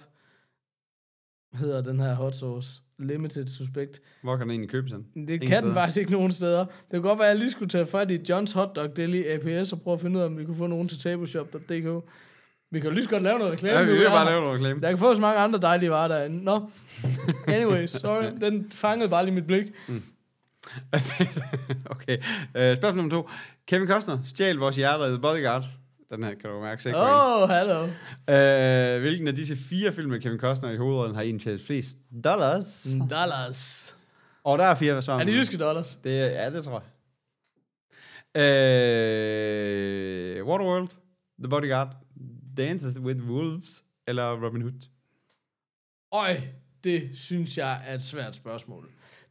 Hedder den her hot sauce. Limited suspect. Hvor kan den egentlig købe sådan? Det Ingen kan den steder. faktisk ikke nogen steder. Det kan godt være, at jeg lige skulle tage fat i Johns Hot Dog Deli APS og prøve at finde ud af, om vi kunne få nogen til tableshop.dk. Vi kan jo lige så godt lave noget reklame. Ja, vi er bare lave noget reklame. Der kan få så mange andre dejlige varer derinde. Nå. [laughs] Anyways, sorry. Den fangede bare lige mit blik. [laughs] okay. Uh, spørgsmål nummer to. Kevin Costner stjal vores hjerter i Bodyguard. Den her kan du mærke. Åh, oh, hallo. Uh, hvilken af disse fire film med Kevin Costner i hovedrollen har indtjent flest dollars? Mm. Dollars. Og der er fire svar. Er det jyske dollars? Det, er- ja, det tror jeg. Uh, Waterworld, The Bodyguard, Dances with Wolves eller Robin Hood? Øj, det synes jeg er et svært spørgsmål.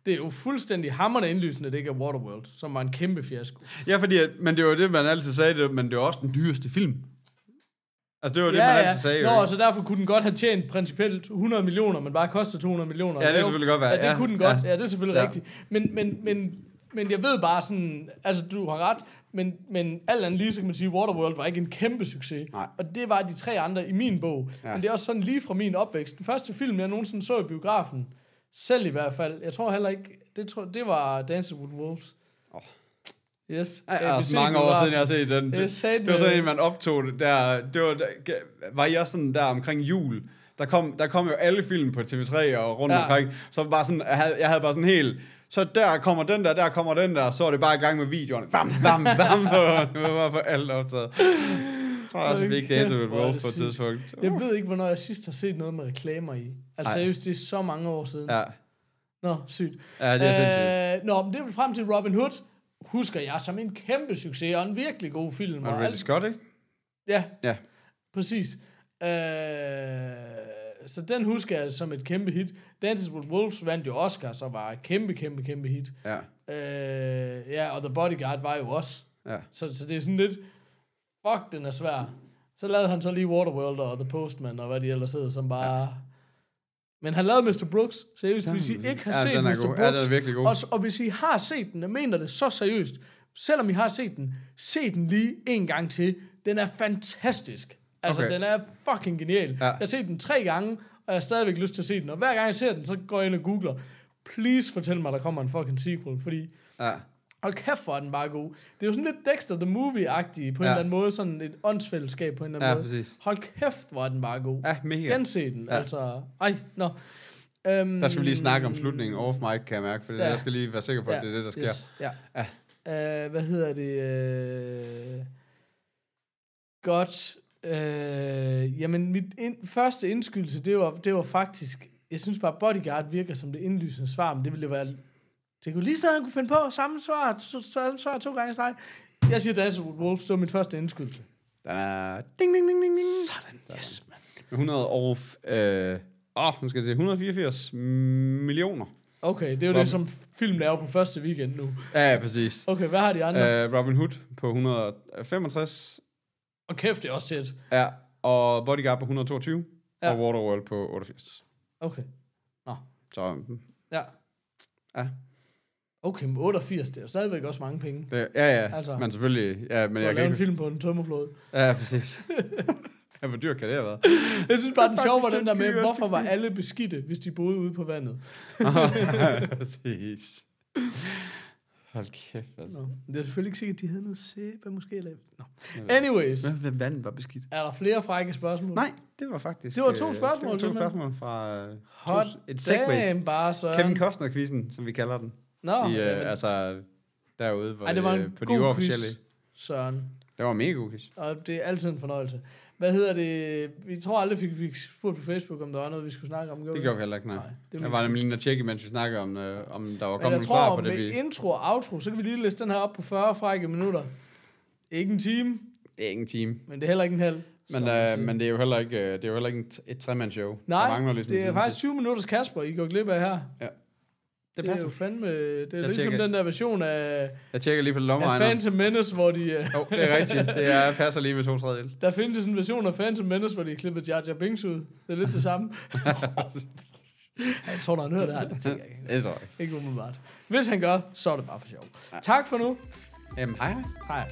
Det er jo fuldstændig hammerende indlysende, at det ikke er Waterworld, som var en kæmpe fiasko. Ja, fordi, at- men det var det, man altid sagde, det, men det var også den dyreste film. Altså, det var det, man altid sagde. Nå, jo. så derfor kunne den godt have tjent principielt 100 millioner, men bare kostet 200 millioner. Ja, det kan lave. selvfølgelig godt være. Ja, det Ja, kunne den ja. godt. Ja, det er selvfølgelig Ja. rigtigt. Men, men, men, men jeg ved bare sådan, altså du har ret, men, men alt andet lige, så kan man sige, at Waterworld var ikke en kæmpe succes. Nej. Og det var de tre andre i min bog. Ja. Men det er også sådan lige fra min opvækst. Den første film, jeg nogensinde så i biografen, selv i hvert fald, jeg tror heller ikke, det, tror, det var Dances with Wolves. Åh. Yes. Ja, ABC altså mange år siden, jeg har set den. Det Det, det var sådan en, man optog det der. Det var, var I også sådan der omkring jul? Der kom, der kom jo alle film på TV3 og rundt Ja. ja. omkring. Så bare sådan, jeg havde, jeg havde bare sådan helt... Så der kommer den der, der kommer den der, så er det bare i gang med videoerne. Bam, bam, bam. [laughs] det var bare for alt optaget. Jeg tror også, vi fik Hold det kæft, med hvor er Wolf det på et tidspunkt. Jeg ved ikke, hvornår jeg sidst har set noget med reklamer i. Altså Ej. seriøst, det er så mange år siden. Ja, Nå, sygt. ja det er sindssygt. Øh, nå, men det er frem til Robin Hood, husker jeg som en kæmpe succes, og en virkelig god film. Og og Ridley alt- Scott, ikke? Ja, Ja. præcis. Øh, så den husker jeg som et kæmpe hit. Dances with Wolves vandt jo Oscar, så var et kæmpe, kæmpe, kæmpe hit. Ja, Øh, ja, og The Bodyguard var jo også. ja. Så, så det er sådan lidt, fuck, den er svær. Så lavede han så lige Waterworld og The Postman, og hvad de ellers hedder, som bare... Ja. Men han lavede Mr. Brooks. Seriøst, hvis I ikke har ja, set den er Mr. god. Brooks, Ja, den er virkelig god. og, og hvis I har set den, jeg mener det så seriøst, selvom I har set den, se den lige en gang til. Den er fantastisk. Altså, Okay. den er fucking genial. Ja. Jeg har set den tre gange, og jeg har stadigvæk lyst til at se den. Og hver gang jeg ser den, så går jeg ind og googler, please fortæl mig, der kommer en fucking sequel, fordi Ja. Hold kæft, hvor er den bare god. Det er jo sådan lidt Dexter the Movie-agtig på en Ja. eller anden måde, sådan et åndsfællesskab på en eller anden Ja, måde. præcis. Hold kæft, hvor er den bare god. Ja, mega. Gense den, Ja. altså. Ej, nå. Um, Der skal vi lige snakke om slutningen off mic, kan jeg mærke, for Ja. jeg skal lige være sikker på, at det er det, der sker. Yes, ja. ja. Uh, hvad hedder det? Uh, godt. Uh, jamen, mit ind, første indskydelse, det var, det var faktisk... Jeg synes bare, Bodyguard virker som det indlysende svar, men det ville være... Det kunne lige så han kunne finde på samme svar, så, svar to gange i streg. Jeg siger Dances with Wolves, det var mit første indskydelse. Den er... Ding, ding, ding, ding, ding. Sådan, yes, man. Med 100 og... Øh, åh, nu skal det se. 184 millioner. Okay, det er jo Robin. det, som film laver på første weekend nu. Ja, ja, præcis. Okay, hvad har de andre? Uh, Robin Hood på 165. Og kæft, det er også tæt. Ja, og Bodyguard på 122. Ja. Og Waterworld på 88. Okay, Så mm, ja. ja, Okay, men 88, det er jo stadigvæk også mange penge. det, ja, ja. Altså, Altså, men selvfølgelig... Ja, men jeg at kan lave en film på en tømmerflåde. Ja, præcis. [laughs] ja, hvor dyrt kan det have været? Jeg synes bare, den sjove var den der med, hvorfor var alle beskidte, hvis de boede ude på vandet? [laughs] præcis. Hold kæft, hvad. Nå, det er selvfølgelig ikke sikkert, at de havde noget sæbe, måske. Eller... Nå. Anyways, Hvad, hvad vandet var beskidt? er der flere frække spørgsmål? Nej, det var faktisk... Det var to øh, spørgsmål, Det var to simpelthen. spørgsmål fra... øh, Hot to, et segway. damn, bare så. Kevin Costner-quizzen, som vi kalder den. Nå, I, øh, jamen, altså, derude hvor, ej, det var en øh, på de god quiz, uofficielle. Søren. Det var en mega god quiz. Og det er altid en fornøjelse. Hvad hedder det? Vi tror aldrig, vi fik spurgt på Facebook, om der var noget, vi skulle snakke om. Det gjorde vi heller ikke, nej. Nej, det Jeg var nemlig inde og tjekke, mens vi snakkede om, øh, om der var Men kommet jeg nogle tror, svar på med det. Vi... intro og outro, så kan vi lige læse den her op på 40 frække minutter. Ikke en time, Det er ikke en time. men det er heller ikke en halv. Men, øh, men det er jo heller ikke, øh, det er jo heller ikke et, et tremandshow. Nej, der mangler ligesom det er faktisk sidste. 20 minutters Kasper, I går glip af her. Ja. Det, det er passer. jo fandme... Det er Jeg ligesom tjekker. den der version af, Jeg tjekker lige på af lommeregneren. Phantom Menace, hvor de... øh, Jo, det er rigtigt. Det er, passer lige med to tredjedel. [laughs] Der findes sådan en version af Phantom Menace, hvor de klippet Jar Jar Binks ud. Det er lidt det samme. [laughs] jeg tror, når han hører det her, det tænker jeg ikke. Det tror jeg. Ikke umiddelbart. Hvis han gør, så er det bare for sjov. Tak for nu. Jamen, hej. Hej.